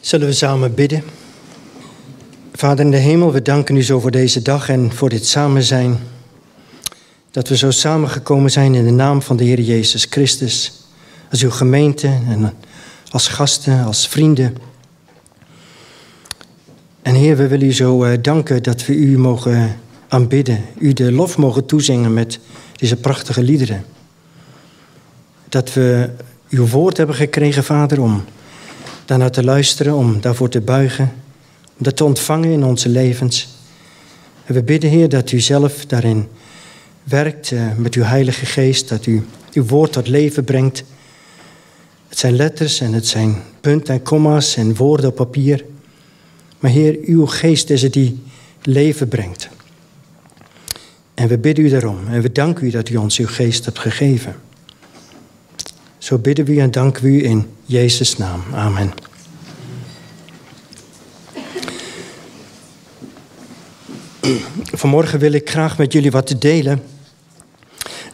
Zullen we samen bidden? Vader in de hemel, we danken u zo voor deze dag en voor dit samen zijn. Dat we zo samengekomen zijn in de naam van de Heer Jezus Christus. Als uw gemeente en als gasten, als vrienden. En Heer, we willen u zo eh, danken dat we u mogen aanbidden. U de lof mogen toezingen met deze prachtige liederen. Dat we uw woord hebben gekregen, Vader, om daarnaar te luisteren, om daarvoor te buigen, om dat te ontvangen in onze levens. En we bidden, Heer, dat u zelf daarin werkt eh, met uw Heilige Geest, dat u uw woord tot leven brengt. Het zijn letters en het zijn punten en komma's en woorden op papier. Maar Heer, uw geest is het die leven brengt. En we bidden u daarom en we danken u dat u ons uw geest hebt gegeven. Zo bidden we en danken we u in Jezus' naam. Amen. Vanmorgen wil ik graag met jullie wat delen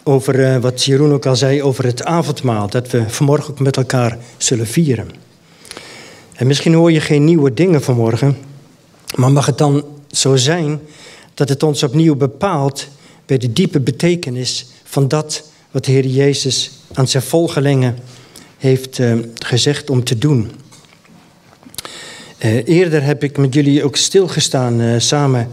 over uh, wat Jeroen ook al zei over het avondmaal, dat we vanmorgen ook met elkaar zullen vieren. En misschien hoor je geen nieuwe dingen vanmorgen, maar mag het dan zo zijn dat het ons opnieuw bepaalt bij de diepe betekenis van dat wat de Heer Jezus aan zijn volgelingen heeft uh, gezegd om te doen. Uh, eerder heb ik met jullie ook stilgestaan uh, samen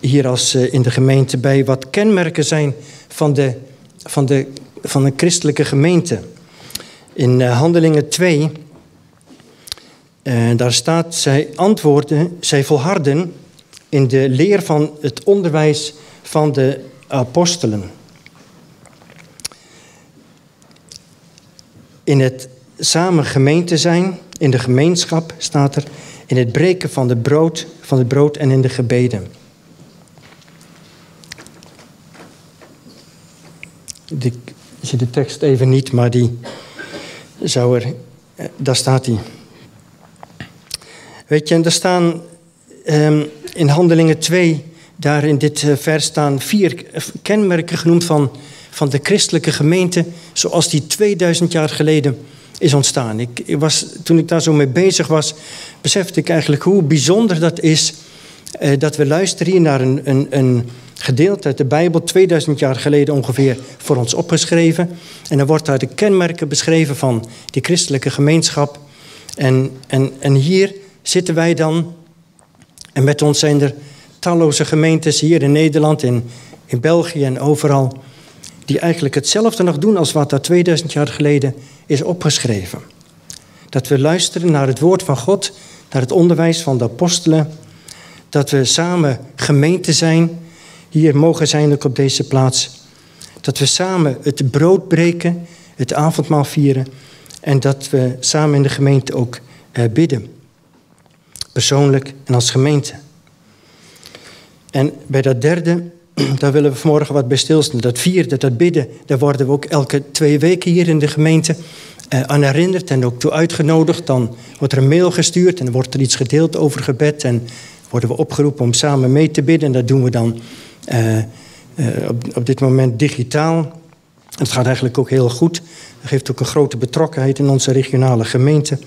hier als in de gemeente bij wat kenmerken zijn van de, van de, van een christelijke gemeente. In Handelingen 2, daar staat, zij antwoorden, zij volharden in de leer van het onderwijs van de apostelen. In het samen gemeente zijn, in de gemeenschap staat er, in het breken van, de brood, van het brood en in de gebeden. Ik zie de tekst even niet, maar die zou er, eh, daar staat die. Weet je, en er staan um, in Handelingen 2, daar in dit eh, vers staan vier kenmerken genoemd van van de christelijke gemeente zoals die 2000 jaar geleden is ontstaan. Ik, ik was, toen ik daar zo mee bezig was, besefte ik eigenlijk hoe bijzonder dat is eh, dat we luisteren hier naar een, een, een gedeelte uit de Bijbel, 2000 jaar geleden ongeveer voor ons opgeschreven. En dan wordt daar de kenmerken beschreven van die christelijke gemeenschap. En, en, en hier zitten wij dan, en met ons zijn er talloze gemeentes hier in Nederland, in, in België en overal die eigenlijk hetzelfde nog doen als wat daar 2000 jaar geleden is opgeschreven. Dat we luisteren naar het woord van God, naar het onderwijs van de apostelen, dat we samen gemeente zijn, hier mogen zijn ook op deze plaats. Dat we samen het brood breken, het avondmaal vieren en dat we samen in de gemeente ook eh, bidden. Persoonlijk en als gemeente. En bij dat derde daar willen we vanmorgen wat bij stilstaan. Dat vierde, dat bidden, daar worden we ook elke twee weken hier in de gemeente eh, aan herinnerd en ook toe uitgenodigd. Dan wordt er een mail gestuurd en wordt er iets gedeeld over gebed. En worden we opgeroepen om samen mee te bidden. En dat doen we dan uh, uh, op, op dit moment digitaal. Het gaat eigenlijk ook heel goed. Dat geeft ook een grote betrokkenheid in onze regionale gemeente.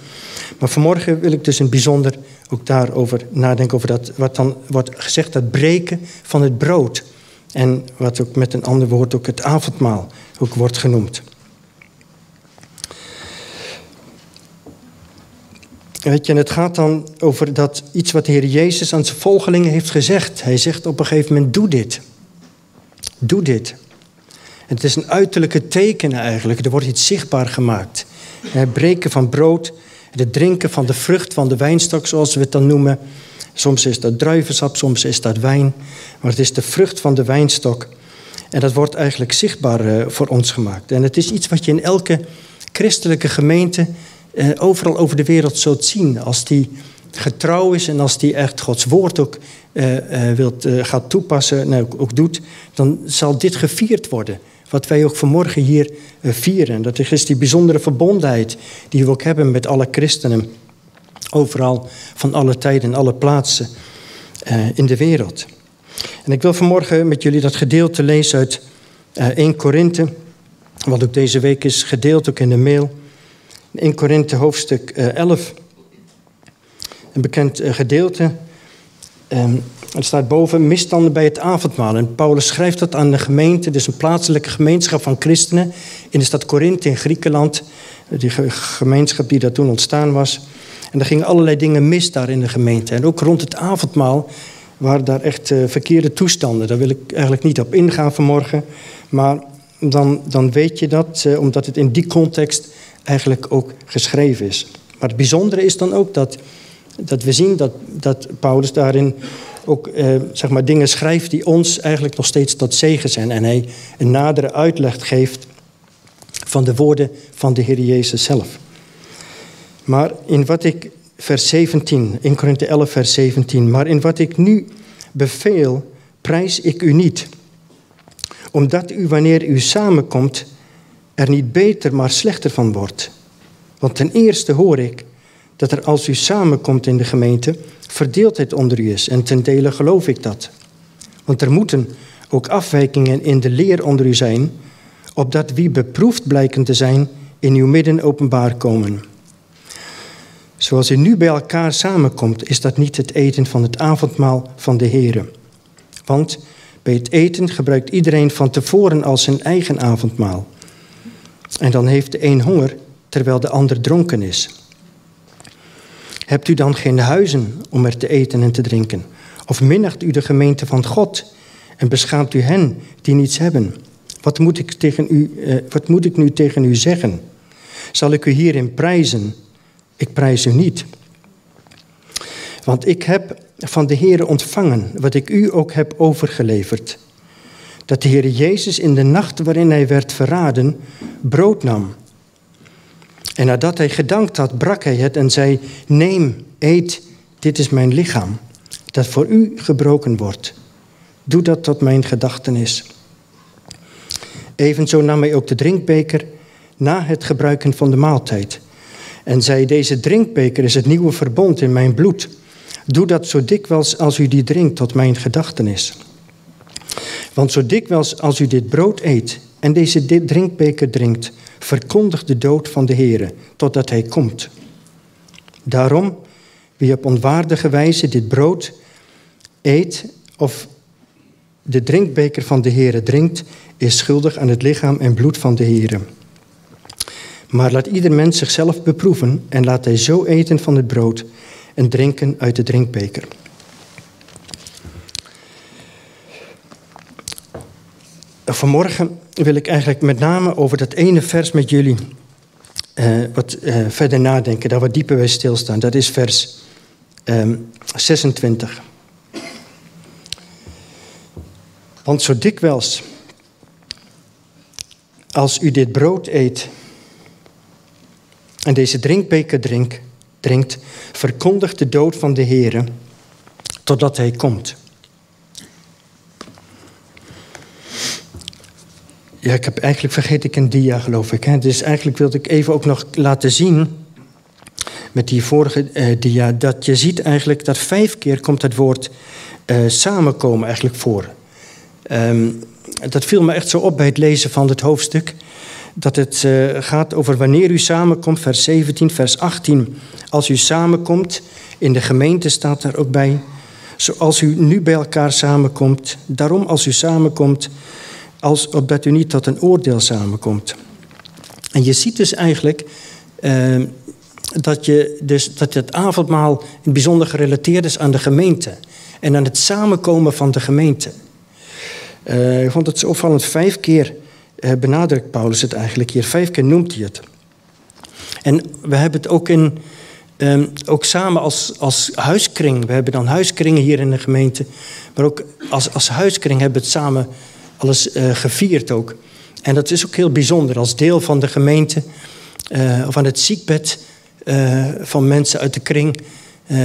Maar vanmorgen wil ik dus in bijzonder ook daarover nadenken, over dat, wat dan wordt gezegd, dat breken van het brood. En wat ook met een ander woord ook het avondmaal ook wordt genoemd. Weet je, het gaat dan over dat iets wat de Heer Jezus aan zijn volgelingen heeft gezegd. Hij zegt op een gegeven moment, doe dit. Doe dit. Het is een uiterlijke teken eigenlijk. Er wordt iets zichtbaar gemaakt. Het breken van brood, het drinken van de vrucht van de wijnstok, zoals we het dan noemen. Soms is dat druivensap, soms is dat wijn. Maar het is de vrucht van de wijnstok. En dat wordt eigenlijk zichtbaar eh, voor ons gemaakt. En het is iets wat je in elke christelijke gemeente eh, overal over de wereld zult zien. Als die getrouw is en als die echt Gods woord ook wilt, gaat toepassen, nou, ook doet, dan zal dit gevierd worden. Wat wij ook vanmorgen hier vieren. Dat is die bijzondere verbondenheid die we ook hebben met alle christenen. Overal, van alle tijden en alle plaatsen in de wereld. En ik wil vanmorgen met jullie dat gedeelte lezen uit 1 Korinthe. Wat ook deze week is gedeeld, ook in de mail. 1 Korinthe hoofdstuk 11. een bekend gedeelte. Er staat boven misstanden bij het avondmaal. En Paulus schrijft dat aan de gemeente, dus een plaatselijke gemeenschap van christenen in de stad Korinthe in Griekenland. Die gemeenschap die daar toen ontstaan was. En er gingen allerlei dingen mis daar in de gemeente. En ook rond het avondmaal waren daar echt uh, verkeerde toestanden. Daar wil ik eigenlijk niet op ingaan vanmorgen. Maar dan, dan weet je dat, uh, omdat het in die context eigenlijk ook geschreven is. Maar het bijzondere is dan ook dat, dat we zien dat, dat Paulus daarin ook uh, zeg maar dingen schrijft die ons eigenlijk nog steeds tot zegen zijn. En hij een nadere uitleg geeft van de woorden van de Heer Jezus zelf. Maar in wat ik, vers 17, in Korinthe 11, vers 17, maar in wat ik nu beveel, prijs ik u niet. Omdat u, wanneer u samenkomt, er niet beter, maar slechter van wordt. Want ten eerste hoor ik dat er als u samenkomt in de gemeente, verdeeldheid onder u is. En ten dele geloof ik dat. Want er moeten ook afwijkingen in de leer onder u zijn, opdat wie beproefd blijken te zijn, in uw midden openbaar komen. Zoals u nu bij elkaar samenkomt, is dat niet het eten van het avondmaal van de Here. Want bij het eten gebruikt iedereen van tevoren als zijn eigen avondmaal. En dan heeft de een honger, terwijl de ander dronken is. Hebt u dan geen huizen om er te eten en te drinken? Of minacht u de gemeente van God en beschaamt u hen die niets hebben? Wat moet ik, tegen u, eh, wat moet ik nu tegen u zeggen? Zal ik u hierin prijzen? Ik prijs u niet. Want ik heb van de Heer ontvangen wat ik u ook heb overgeleverd. Dat de Heer Jezus in de nacht waarin hij werd verraden, brood nam. En nadat hij gedankt had, brak hij het en zei: Neem, eet, dit is mijn lichaam, dat voor u gebroken wordt. Doe dat tot mijn gedachtenis. Evenzo nam hij ook de drinkbeker na het gebruiken van de maaltijd. En zei: Deze drinkbeker is het nieuwe verbond in mijn bloed. Doe dat zo dikwijls als u die drinkt tot mijn gedachtenis. Want zo dikwijls als u dit brood eet en deze drinkbeker drinkt, verkondigt de dood van de Heere totdat hij komt. Daarom, wie op onwaardige wijze dit brood eet of de drinkbeker van de Heere drinkt, is schuldig aan het lichaam en bloed van de Heere. Maar laat ieder mens zichzelf beproeven en laat hij zo eten van het brood en drinken uit de drinkbeker. Vanmorgen wil ik eigenlijk met name over dat ene vers met jullie uh, wat uh, verder nadenken, daar wat dieper bij stilstaan. Dat is vers um, 26. Want zo dikwijls als u dit brood eet en deze drinkbeker drink, drinkt, verkondigt de dood van de Heer totdat hij komt. Ja, ik heb eigenlijk vergeet ik een dia, geloof ik. Hè? Dus eigenlijk wilde ik even ook nog laten zien met die vorige eh, dia dat je ziet eigenlijk dat vijf keer komt het woord eh, samenkomen eigenlijk voor. Um, dat viel me echt zo op bij het lezen van het hoofdstuk. Dat het uh, gaat over wanneer u samenkomt, vers 17, vers 18. Als u samenkomt, in de gemeente staat er ook bij. Zoals u nu bij elkaar samenkomt. Daarom als u samenkomt, als opdat u niet tot een oordeel samenkomt. En je ziet dus eigenlijk uh, dat, je dus, dat het avondmaal bijzonder gerelateerd is aan de gemeente. En aan het samenkomen van de gemeente. Uh, ik vond het zo opvallend, vijf keer uh, benadrukt Paulus het eigenlijk hier. Vijf keer noemt hij het. En we hebben het ook, in, um, ook samen als, als huiskring. We hebben dan huiskringen hier in de gemeente. Maar ook als, als huiskring hebben we het samen alles uh, gevierd ook. En dat is ook heel bijzonder als deel van de gemeente uh, of aan het ziekbed uh, van mensen uit de kring.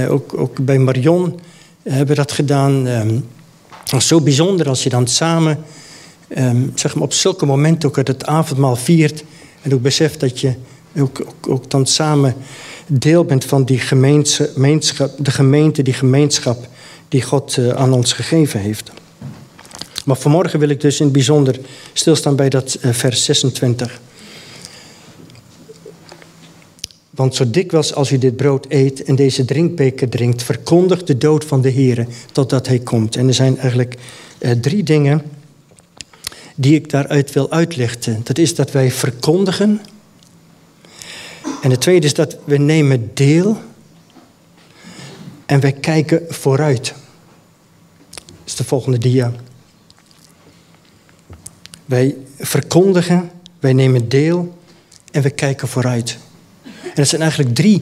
ook, ook bij Marion hebben we dat gedaan. Um, zo bijzonder als je dan samen um, zeg maar op zulke momenten ook het avondmaal viert. En ook beseft dat je ook, ook, ook dan samen deel bent van die gemeenschap, de gemeente, die gemeenschap die God aan ons gegeven heeft. Maar vanmorgen wil ik dus in het bijzonder stilstaan bij dat uh, vers 26. Want zo dikwijls als u dit brood eet en deze drinkbeker drinkt, verkondigt de dood van de Heer totdat hij komt. En er zijn eigenlijk eh, drie dingen die ik daaruit wil uitlichten. Dat is dat wij verkondigen. En het tweede is dat we nemen deel. En wij kijken vooruit. Dat is de volgende dia. Wij verkondigen, wij nemen deel en we kijken vooruit. En dat zijn eigenlijk drie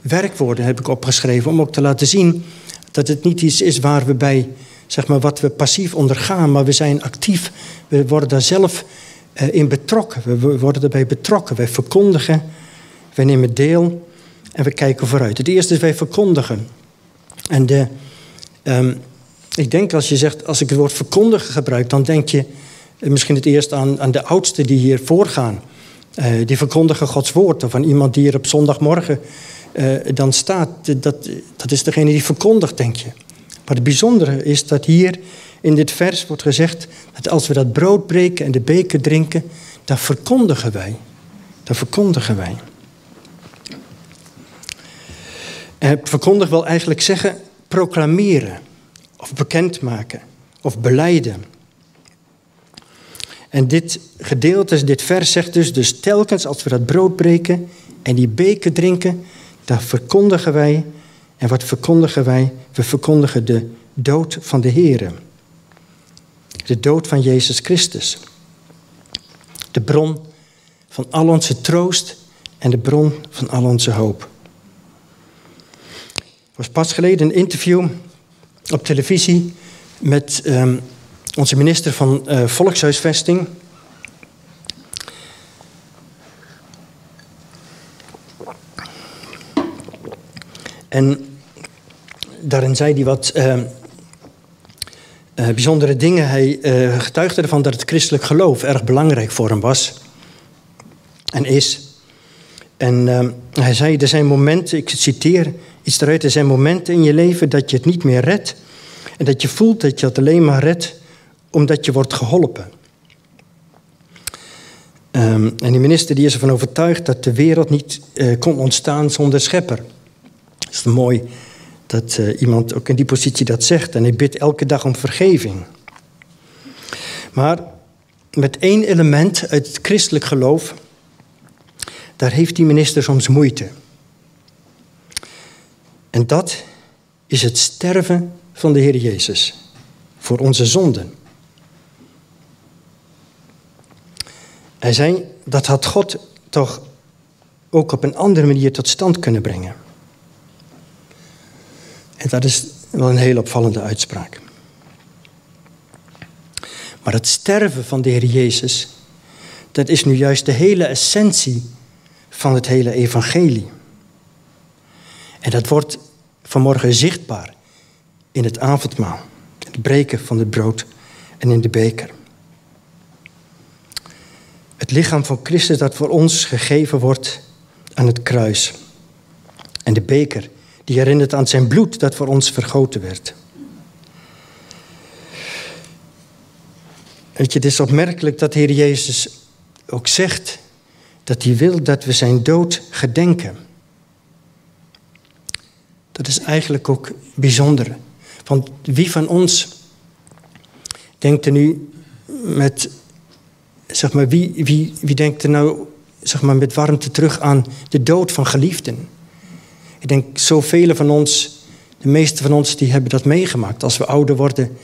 werkwoorden, heb ik opgeschreven, om ook te laten zien dat het niet iets is waar we bij, zeg maar, wat we passief ondergaan, maar we zijn actief. We worden daar zelf eh, in betrokken. We worden erbij betrokken. Wij verkondigen, wij nemen deel en we kijken vooruit. Het eerste is wij verkondigen. En de, um, ik denk als je zegt, als ik het woord verkondigen gebruik, dan denk je misschien het eerst aan, aan de oudsten die hier voorgaan. Uh, die verkondigen Gods woord. Of aan iemand die hier op zondagmorgen uh, dan staat. Dat, dat is degene die verkondigt, denk je. Maar het bijzondere is dat hier in dit vers wordt gezegd... dat als we dat brood breken en de beker drinken... dan verkondigen wij. Dan verkondigen wij. Verkondig wil eigenlijk zeggen proclameren. Of bekendmaken. Of beleiden. En dit gedeelte, dit vers zegt dus, dus telkens als we dat brood breken en die beker drinken, dan verkondigen wij, en wat verkondigen wij? We verkondigen de dood van de Heer. De dood van Jezus Christus. De bron van al onze troost en de bron van al onze hoop. Er was pas geleden een interview op televisie met um, onze minister van uh, Volkshuisvesting. En daarin zei hij wat uh, uh, bijzondere dingen. Hij getuigde ervan dat het christelijk geloof erg belangrijk voor hem was en is. En hij zei: Er zijn momenten, ik citeer iets eruit, er zijn momenten in je leven dat je het niet meer redt. En dat je voelt dat je het alleen maar redt omdat je wordt geholpen. Um, en die minister die is ervan overtuigd dat de wereld niet uh, kon ontstaan zonder schepper. Het is mooi dat uh, iemand ook in die positie dat zegt. En hij bidt elke dag om vergeving. Maar met één element uit het christelijk geloof, daar heeft die minister soms moeite. En dat is het sterven van de Heer Jezus voor onze zonden. Hij zei, dat had God toch ook op een andere manier tot stand kunnen brengen. En dat is wel een heel opvallende uitspraak. Maar het sterven van de Heer Jezus, dat is nu juist de hele essentie van het hele evangelie. En dat wordt vanmorgen zichtbaar in het avondmaal, het breken van het brood en in de beker. Het lichaam van Christus dat voor ons gegeven wordt aan het kruis. En de beker die herinnert aan zijn bloed dat voor ons vergoten werd. Weet je, het is opmerkelijk dat de Heer Jezus ook zegt dat hij wil dat we zijn dood gedenken. Dat is eigenlijk ook bijzonder. Want wie van ons denkt er nu met zeg maar, wie, wie, wie denkt er nou zeg maar, met warmte terug aan de dood van geliefden? Ik denk, zoveel van ons, de meeste van ons, die hebben dat meegemaakt. Als we ouder worden,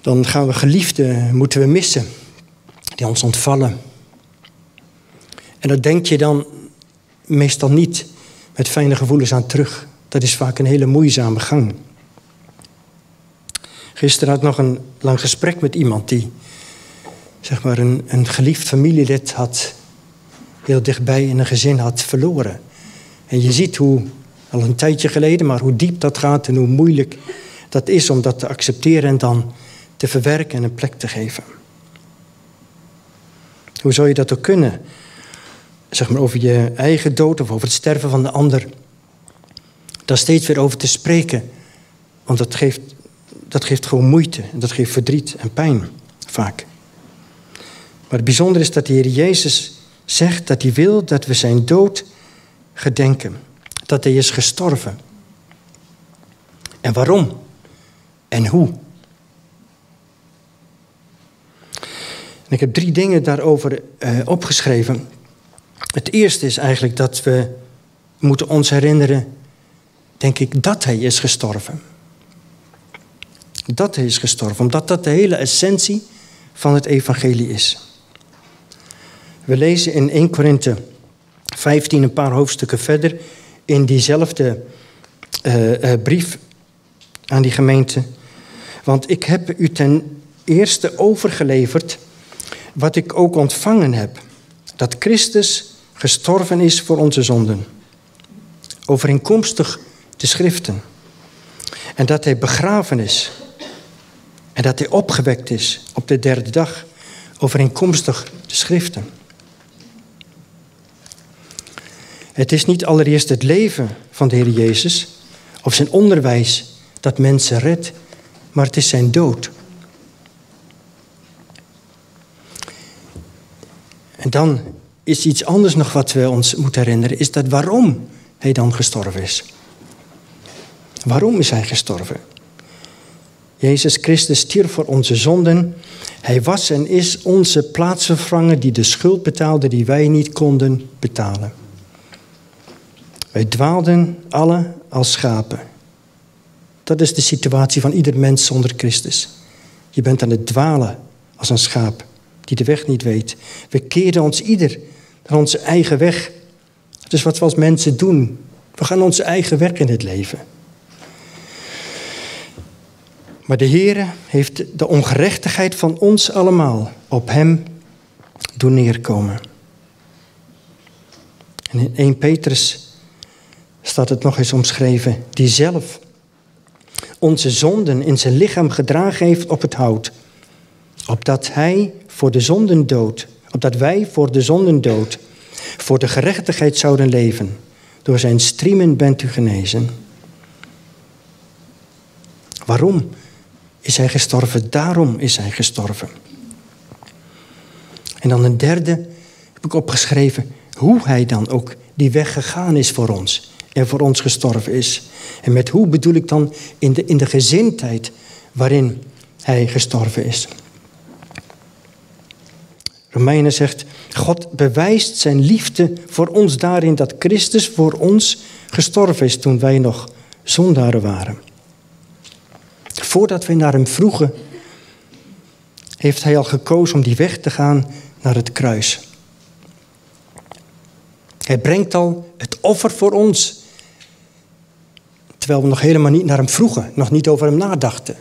dan gaan we geliefden, moeten we missen. Die ons ontvallen. En daar denk je dan meestal niet met fijne gevoelens aan terug. Dat is vaak een hele moeizame gang. Gisteren had ik nog een lang gesprek met iemand die zeg maar een, een geliefd familielid had heel dichtbij in een gezin had verloren. En je ziet hoe, al een tijdje geleden, maar hoe diep dat gaat en hoe moeilijk dat is om dat te accepteren en dan te verwerken en een plek te geven. Hoe zou je dat ook kunnen? Zeg maar over je eigen dood of over het sterven van de ander. Daar steeds weer over te spreken. Want dat geeft, dat geeft gewoon moeite. En dat geeft verdriet en pijn vaak. Maar het bijzondere is dat de Heer Jezus zegt dat hij wil dat we zijn dood gedenken. Dat hij is gestorven. En waarom? En hoe? En ik heb drie dingen daarover uh, opgeschreven. Het eerste is eigenlijk dat we moeten ons herinneren, denk ik, dat hij is gestorven. Dat hij is gestorven, omdat dat de hele essentie van het evangelie is. We lezen in 1 Korinthe 15, een paar hoofdstukken verder, in diezelfde uh, uh, brief aan die gemeente. Want ik heb u ten eerste overgeleverd wat ik ook ontvangen heb: dat Christus gestorven is voor onze zonden, overeenkomstig de schriften, en dat hij begraven is, en dat hij opgewekt is op de derde dag, overeenkomstig de schriften. Het is niet allereerst het leven van de Heer Jezus of zijn onderwijs dat mensen redt, maar het is zijn dood. En dan is iets anders nog wat we ons moeten herinneren, is dat waarom hij dan gestorven is. Waarom is hij gestorven? Jezus Christus stierf voor onze zonden. Hij was en is onze plaatsvervanger die de schuld betaalde die wij niet konden betalen. Wij dwaalden alle als schapen. Dat is de situatie van ieder mens zonder Christus. Je bent aan het dwalen als een schaap die de weg niet weet. We keren ons ieder naar onze eigen weg. Dat is wat we als mensen doen. We gaan onze eigen weg in het leven. Maar de Heer heeft de ongerechtigheid van ons allemaal op Hem doen neerkomen. En in 1 Petrus staat het nog eens omschreven, die zelf onze zonden in zijn lichaam gedragen heeft op het hout, opdat hij voor de zonden dood, opdat wij voor de zonden dood, voor de gerechtigheid zouden leven. Door zijn striemen bent u genezen. Waarom is hij gestorven? Daarom is hij gestorven. En dan een derde heb ik opgeschreven hoe hij dan ook die weg gegaan is voor ons en voor ons gestorven is. En met hoe bedoel ik dan in de, in de gezindheid waarin hij gestorven is. Romeinen zegt, God bewijst zijn liefde voor ons daarin dat Christus voor ons gestorven is toen wij nog zondaren waren. Voordat wij naar hem vroegen, heeft hij al gekozen om die weg te gaan naar het kruis. Hij brengt al het offer voor ons. Terwijl we nog helemaal niet naar hem vroegen, nog niet over hem nadachten.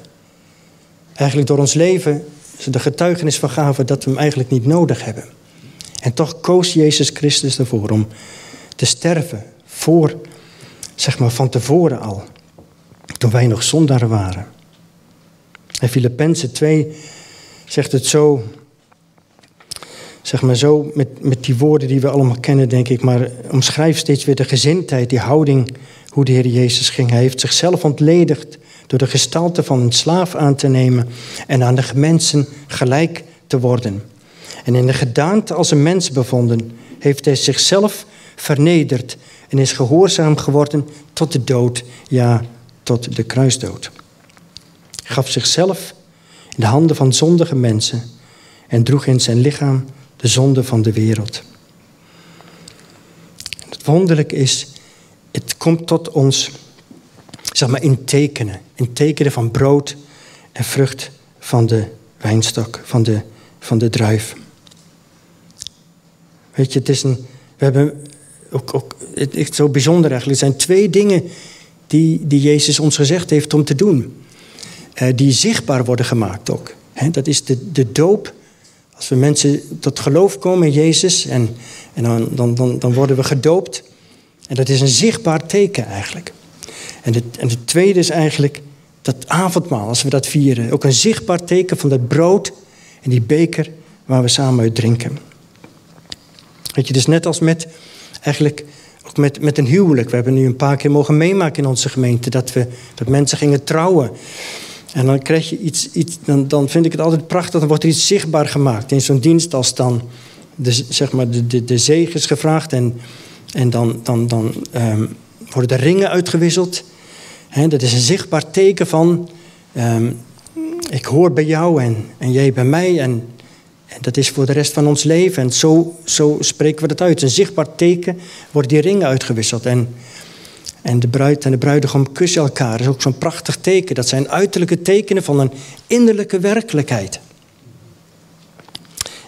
Eigenlijk door ons leven ze de getuigenis van gaven dat we hem eigenlijk niet nodig hebben. En toch koos Jezus Christus ervoor om te sterven voor, zeg maar van tevoren al, toen wij nog zondaren waren. En Filippenzen 2 zegt het zo, zeg maar zo, met, met die woorden die we allemaal kennen, denk ik, maar omschrijft steeds weer de gezindheid, die houding, hoe de Heer Jezus ging. Hij heeft zichzelf ontledigd door de gestalte van een slaaf aan te nemen en aan de mensen gelijk te worden. En in de gedaante als een mens bevonden, heeft hij zichzelf vernederd en is gehoorzaam geworden tot de dood, ja, tot de kruisdood. Gaf zichzelf in de handen van zondige mensen en droeg in zijn lichaam de zonde van de wereld. het wonderlijke is, het komt tot ons zeg maar in tekenen. In tekenen van brood en vrucht van de wijnstok, van de, van de druif. Weet je, het is een. We hebben ook, ook het is zo bijzonder eigenlijk. Er zijn twee dingen die, die Jezus ons gezegd heeft om te doen. Eh, die zichtbaar worden gemaakt ook. dat is de, de doop. Als we mensen tot geloof komen in Jezus en, en dan, dan, dan, dan worden we gedoopt. En dat is een zichtbaar teken eigenlijk. En het, en het tweede is eigenlijk dat avondmaal, als we dat vieren. Ook een zichtbaar teken van dat brood en die beker waar we samen uit drinken. Weet je, dus net als met, eigenlijk ook met, met een huwelijk. We hebben nu een paar keer mogen meemaken in onze gemeente dat, we, dat mensen gingen trouwen. En dan krijg je iets, iets dan, dan vind ik het altijd prachtig, dan wordt er iets zichtbaar gemaakt. In zo'n dienst als dan de, zeg maar de, de, de zegen is gevraagd en En dan, dan, dan ehm, worden de ringen uitgewisseld. dat is een zichtbaar teken van, ehm, ik hoor bij jou en, en jij bij mij. En, en, dat is voor de rest van ons leven. En zo, zo spreken we dat uit. Een zichtbaar teken worden die ringen uitgewisseld. En, en de bruid en de bruidegom kussen elkaar. Dat is ook zo'n prachtig teken. Dat zijn uiterlijke tekenen van een innerlijke werkelijkheid.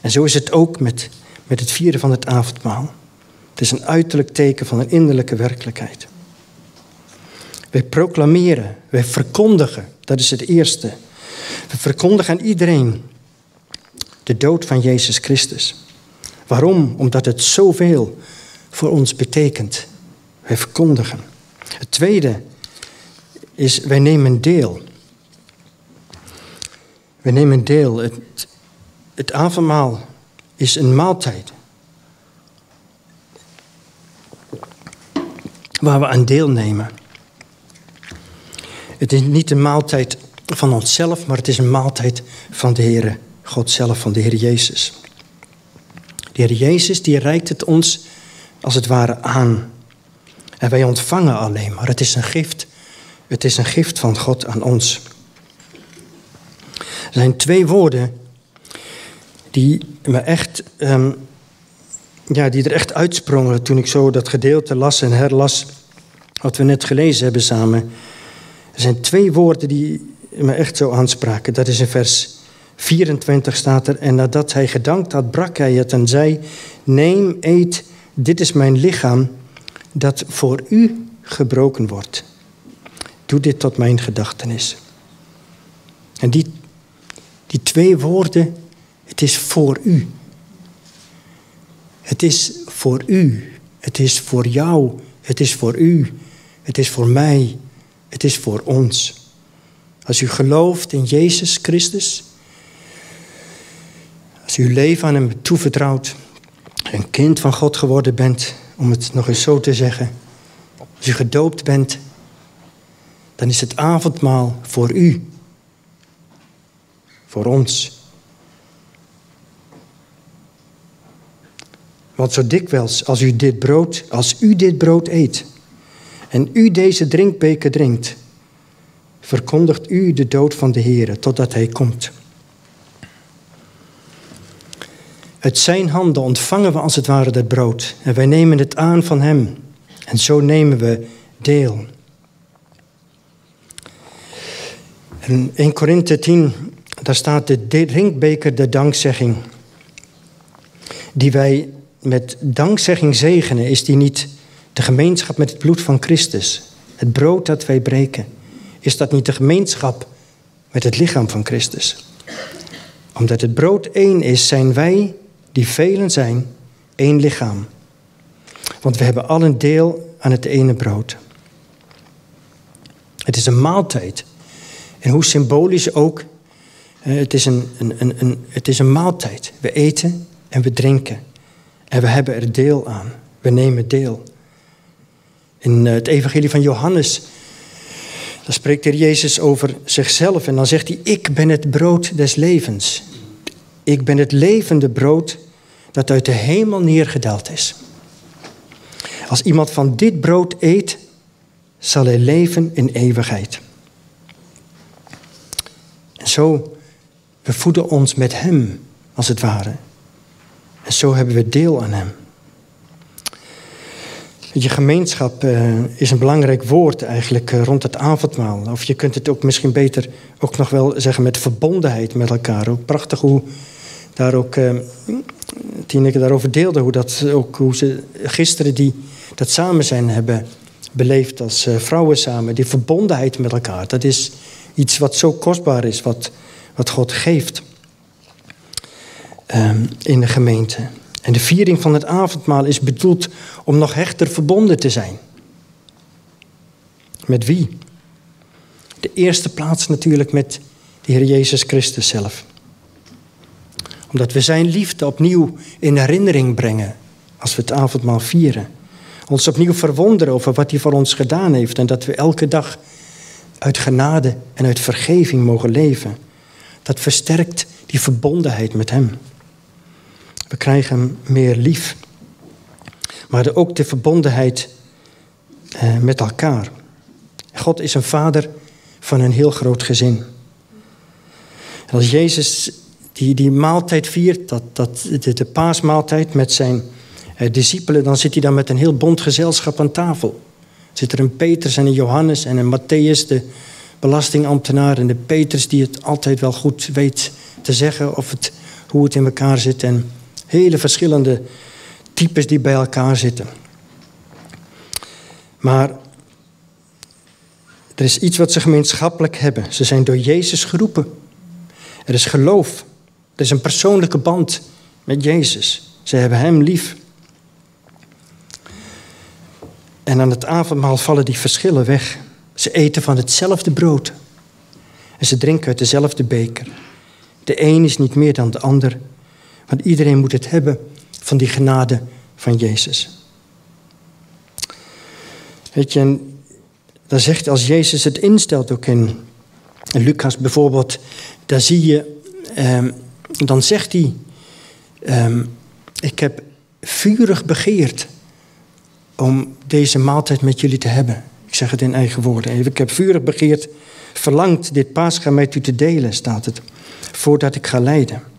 En zo is het ook met, met het vieren van het avondmaal. Het is een uiterlijk teken van een innerlijke werkelijkheid. Wij proclameren, wij verkondigen, dat is het eerste. We verkondigen aan iedereen de dood van Jezus Christus. Waarom? Omdat het zoveel voor ons betekent. Wij verkondigen. Het tweede is, wij nemen deel. Wij nemen deel. Het, het avondmaal is een maaltijd. Waar we aan deelnemen. Het is niet een maaltijd van onszelf, maar het is een maaltijd van de Heere God zelf, van de Heer Jezus. De Heer Jezus die reikt het ons als het ware aan. En wij ontvangen alleen maar. Het is een gift. Het is een gift van God aan ons. Er zijn twee woorden die me echt, um, ja, die er echt uitsprongen toen ik zo dat gedeelte las en herlas wat we net gelezen hebben samen. Er zijn twee woorden die me echt zo aanspraken. Dat is in vers 24 staat er. En nadat hij gedankt had, brak hij het en zei: Neem, eet, dit is mijn lichaam dat voor u gebroken wordt. Doe dit tot mijn gedachtenis. En die, die twee woorden, het is voor u. Het is voor u. Het is voor jou. Het is voor u. Het is voor mij. Het is voor ons. Als u gelooft in Jezus Christus, als u uw leven aan Hem toevertrouwt, een kind van God geworden bent, om het nog eens zo te zeggen, als u gedoopt bent, dan is het avondmaal voor u, voor ons. Want zo dikwijls als u dit brood, als u dit brood eet en u deze drinkbeker drinkt, verkondigt u de dood van de Heer totdat Hij komt. Uit Zijn handen ontvangen we als het ware dat brood en wij nemen het aan van Hem. En zo nemen we deel. In 1 Korinthe 10, daar staat de drinkbeker de dankzegging. Die wij met dankzegging zegenen, is die niet de gemeenschap met het bloed van Christus? Het brood dat wij breken. Is dat niet de gemeenschap met het lichaam van Christus? Omdat het brood één is, zijn wij, die velen zijn, één lichaam. Want we hebben allen deel aan het ene brood. Het is een maaltijd. En hoe symbolisch ook, eh, het is een, een, een, het is een maaltijd. We eten en we drinken. En we hebben er deel aan. We nemen deel. In eh, het evangelie van Johannes dan spreekt er Jezus over zichzelf en dan zegt hij, ik ben het brood des levens. Ik ben het levende brood dat uit de hemel neergedaald is. Als iemand van dit brood eet, zal hij leven in eeuwigheid. En zo, we voeden ons met Hem, als het ware. En zo hebben we deel aan Hem. Je gemeenschap uh, is een belangrijk woord eigenlijk uh, rond het avondmaal. Of je kunt het ook misschien beter ook nog wel zeggen met verbondenheid met elkaar. Ook prachtig hoe daar ook uh, Tineke daarover deelde. Hoe, dat, ook, hoe ze gisteren die, dat samen zijn hebben beleefd als vrouwen samen. Die verbondenheid met elkaar. Dat is iets wat zo kostbaar is. Wat, wat God geeft um, in de gemeente. En de viering van het avondmaal is bedoeld om nog hechter verbonden te zijn. Met wie? De eerste plaats natuurlijk met de Heer Jezus Christus zelf. Omdat we Zijn liefde opnieuw in herinnering brengen als we het avondmaal vieren. Ons opnieuw verwonderen over wat Hij voor ons gedaan heeft en dat we elke dag uit genade en uit vergeving mogen leven. Dat versterkt die verbondenheid met Hem. We krijgen meer lief. maar ook de verbondenheid eh, met elkaar. God is een vader van een heel groot gezin. En als Jezus die, die maaltijd viert, dat, dat, de, de paasmaaltijd met zijn eh, discipelen, dan zit hij dan met een heel bond gezelschap aan tafel. Zit er een Petrus en een Johannes en een Matthäus, de belastingambtenaar, en de Petrus die het altijd wel goed weet te zeggen of het, hoe het in elkaar zit. En hele verschillende types die bij elkaar zitten. Maar er is iets wat ze gemeenschappelijk hebben. Ze zijn door Jezus geroepen. Er is geloof. Er is een persoonlijke band met Jezus. Ze hebben Hem lief. En aan het avondmaal vallen die verschillen weg. Ze eten van hetzelfde brood. En ze drinken uit dezelfde beker. De een is niet meer dan de ander. Want iedereen moet het hebben van die genade van Jezus. Weet je, en dan zegt als Jezus het instelt ook in, Lucas bijvoorbeeld, daar zie je, ehm, dan zegt hij, ehm, ik heb vurig begeerd om deze maaltijd met jullie te hebben. Ik zeg het in eigen woorden. Ik heb vurig begeerd, verlangd dit paascha met u te delen, staat het, voordat ik ga lijden.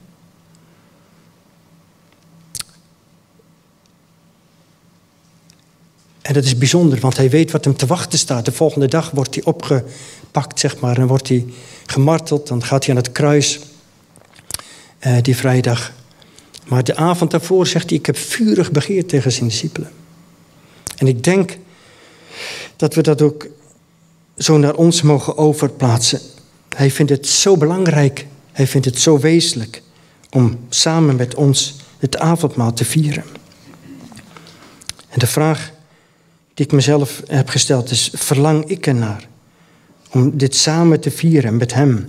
En dat is bijzonder, want hij weet wat hem te wachten staat. De volgende dag wordt hij opgepakt, zeg maar, en wordt hij gemarteld. Dan gaat hij aan het kruis, uh, die vrijdag. Maar de avond daarvoor zegt hij, ik heb vurig begeerd tegen zijn discipelen. En ik denk dat we dat ook zo naar ons mogen overplaatsen. Hij vindt het zo belangrijk, hij vindt het zo wezenlijk om samen met ons het avondmaal te vieren. En de vraag die ik mezelf heb gesteld is, verlang ik ernaar om dit samen te vieren met Hem?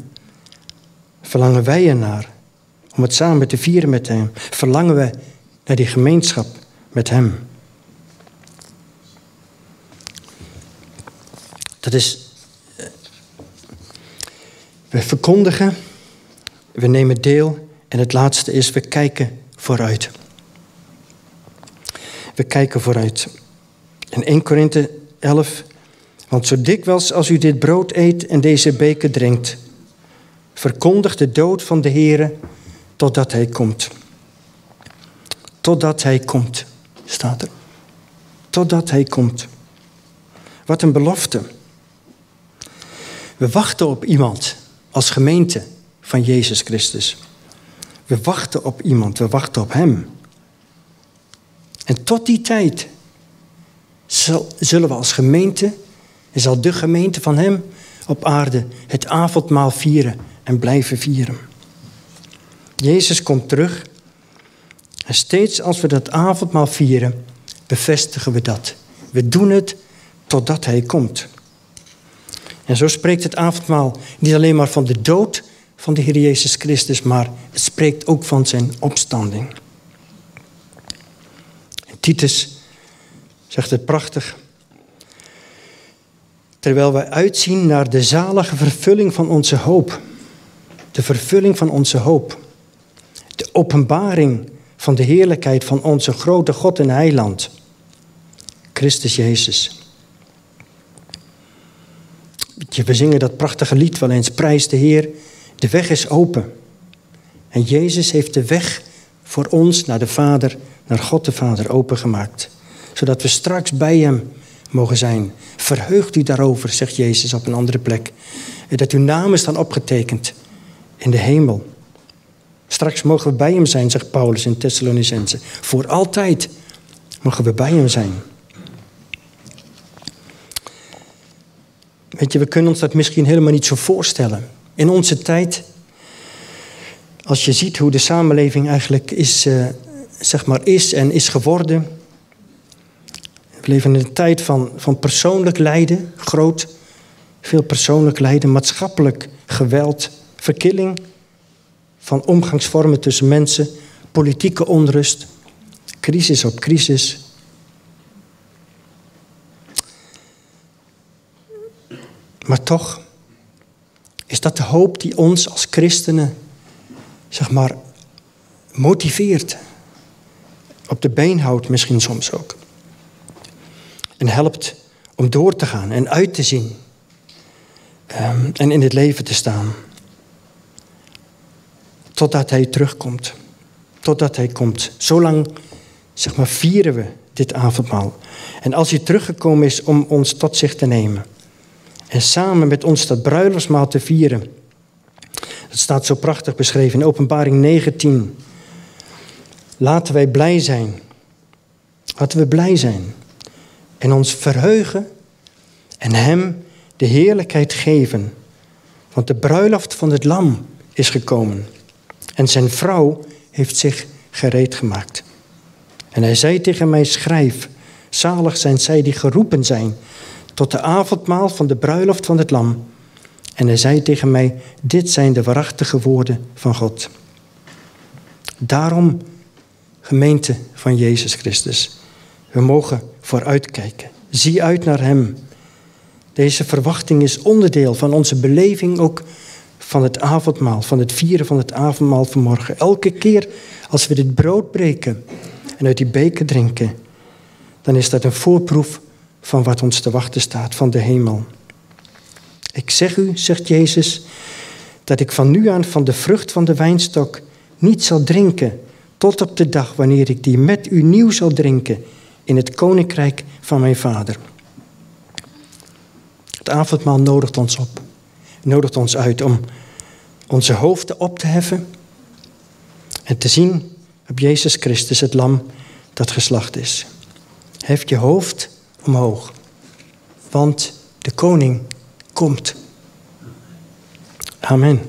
Verlangen wij ernaar om het samen te vieren met Hem? Verlangen we naar die gemeenschap met Hem? Dat is, eh, we verkondigen, we nemen deel en het laatste is, we kijken vooruit. We kijken vooruit. In 1 Korinthe 11, want zo dikwijls als u dit brood eet en deze beker drinkt, verkondigt de dood van de Heere totdat Hij komt. Totdat Hij komt, staat er. Totdat Hij komt. Wat een belofte. We wachten op iemand als gemeente van Jezus Christus. We wachten op iemand, we wachten op Hem. En tot die tijd zullen we als gemeente, en zal de gemeente van Hem op aarde het avondmaal vieren en blijven vieren. Jezus komt terug en steeds als we dat avondmaal vieren, bevestigen we dat. We doen het totdat Hij komt. En zo spreekt het avondmaal niet alleen maar van de dood van de Heer Jezus Christus, maar het spreekt ook van zijn opstanding. Titus zegt het prachtig. Terwijl wij uitzien naar de zalige vervulling van onze hoop. De vervulling van onze hoop. De openbaring van de heerlijkheid van onze grote God en Heiland. Christus Jezus. We zingen dat prachtige lied wel eens. Prijs de Heer, de weg is open. En Jezus heeft de weg voor ons naar de Vader, naar God de Vader opengemaakt zodat we straks bij Hem mogen zijn. Verheugt u daarover, zegt Jezus op een andere plek. Dat uw namen staan opgetekend in de hemel. Straks mogen we bij Hem zijn, zegt Paulus in Thessalonicense. Voor altijd mogen we bij Hem zijn. Weet je, we kunnen ons dat misschien helemaal niet zo voorstellen. In onze tijd, als je ziet hoe de samenleving eigenlijk is, uh, zeg maar is en is geworden we leven in een tijd van, van persoonlijk lijden, groot, veel persoonlijk lijden, maatschappelijk geweld, verkilling van omgangsvormen tussen mensen, politieke onrust, crisis op crisis. Maar toch is dat de hoop die ons als christenen, zeg maar, motiveert. Op de been houdt misschien soms ook. En helpt om door te gaan en uit te zien ehm, en in het leven te staan. Totdat Hij terugkomt. Totdat Hij komt. Zolang zeg maar, vieren we dit avondmaal. En als hij teruggekomen is om ons tot zich te nemen. En samen met ons dat bruiloftsmaal te vieren. Dat staat zo prachtig beschreven in Openbaring 19. Laten wij blij zijn. Laten we blij zijn. En ons verheugen en Hem de heerlijkheid geven. Want de bruiloft van het lam is gekomen. En zijn vrouw heeft zich gereed gemaakt. En hij zei tegen mij, schrijf, zalig zijn zij die geroepen zijn tot de avondmaal van de bruiloft van het lam. En hij zei tegen mij, dit zijn de waarachtige woorden van God. Daarom, gemeente van Jezus Christus, we mogen vooruitkijken. Zie uit naar Hem. Deze verwachting is onderdeel van onze beleving ook van het avondmaal, van het vieren van het avondmaal vanmorgen. Elke keer als we dit brood breken en uit die beker drinken, dan is dat een voorproef van wat ons te wachten staat van de hemel. Ik zeg u, zegt Jezus, dat ik van nu aan van de vrucht van de wijnstok niet zal drinken, tot op de dag wanneer ik die met u nieuw zal drinken in het koninkrijk van mijn Vader. Het avondmaal nodigt ons op, nodigt ons uit om onze hoofden op te heffen en te zien op Jezus Christus, het lam dat geslacht is. Hef je hoofd omhoog, want de koning komt. Amen.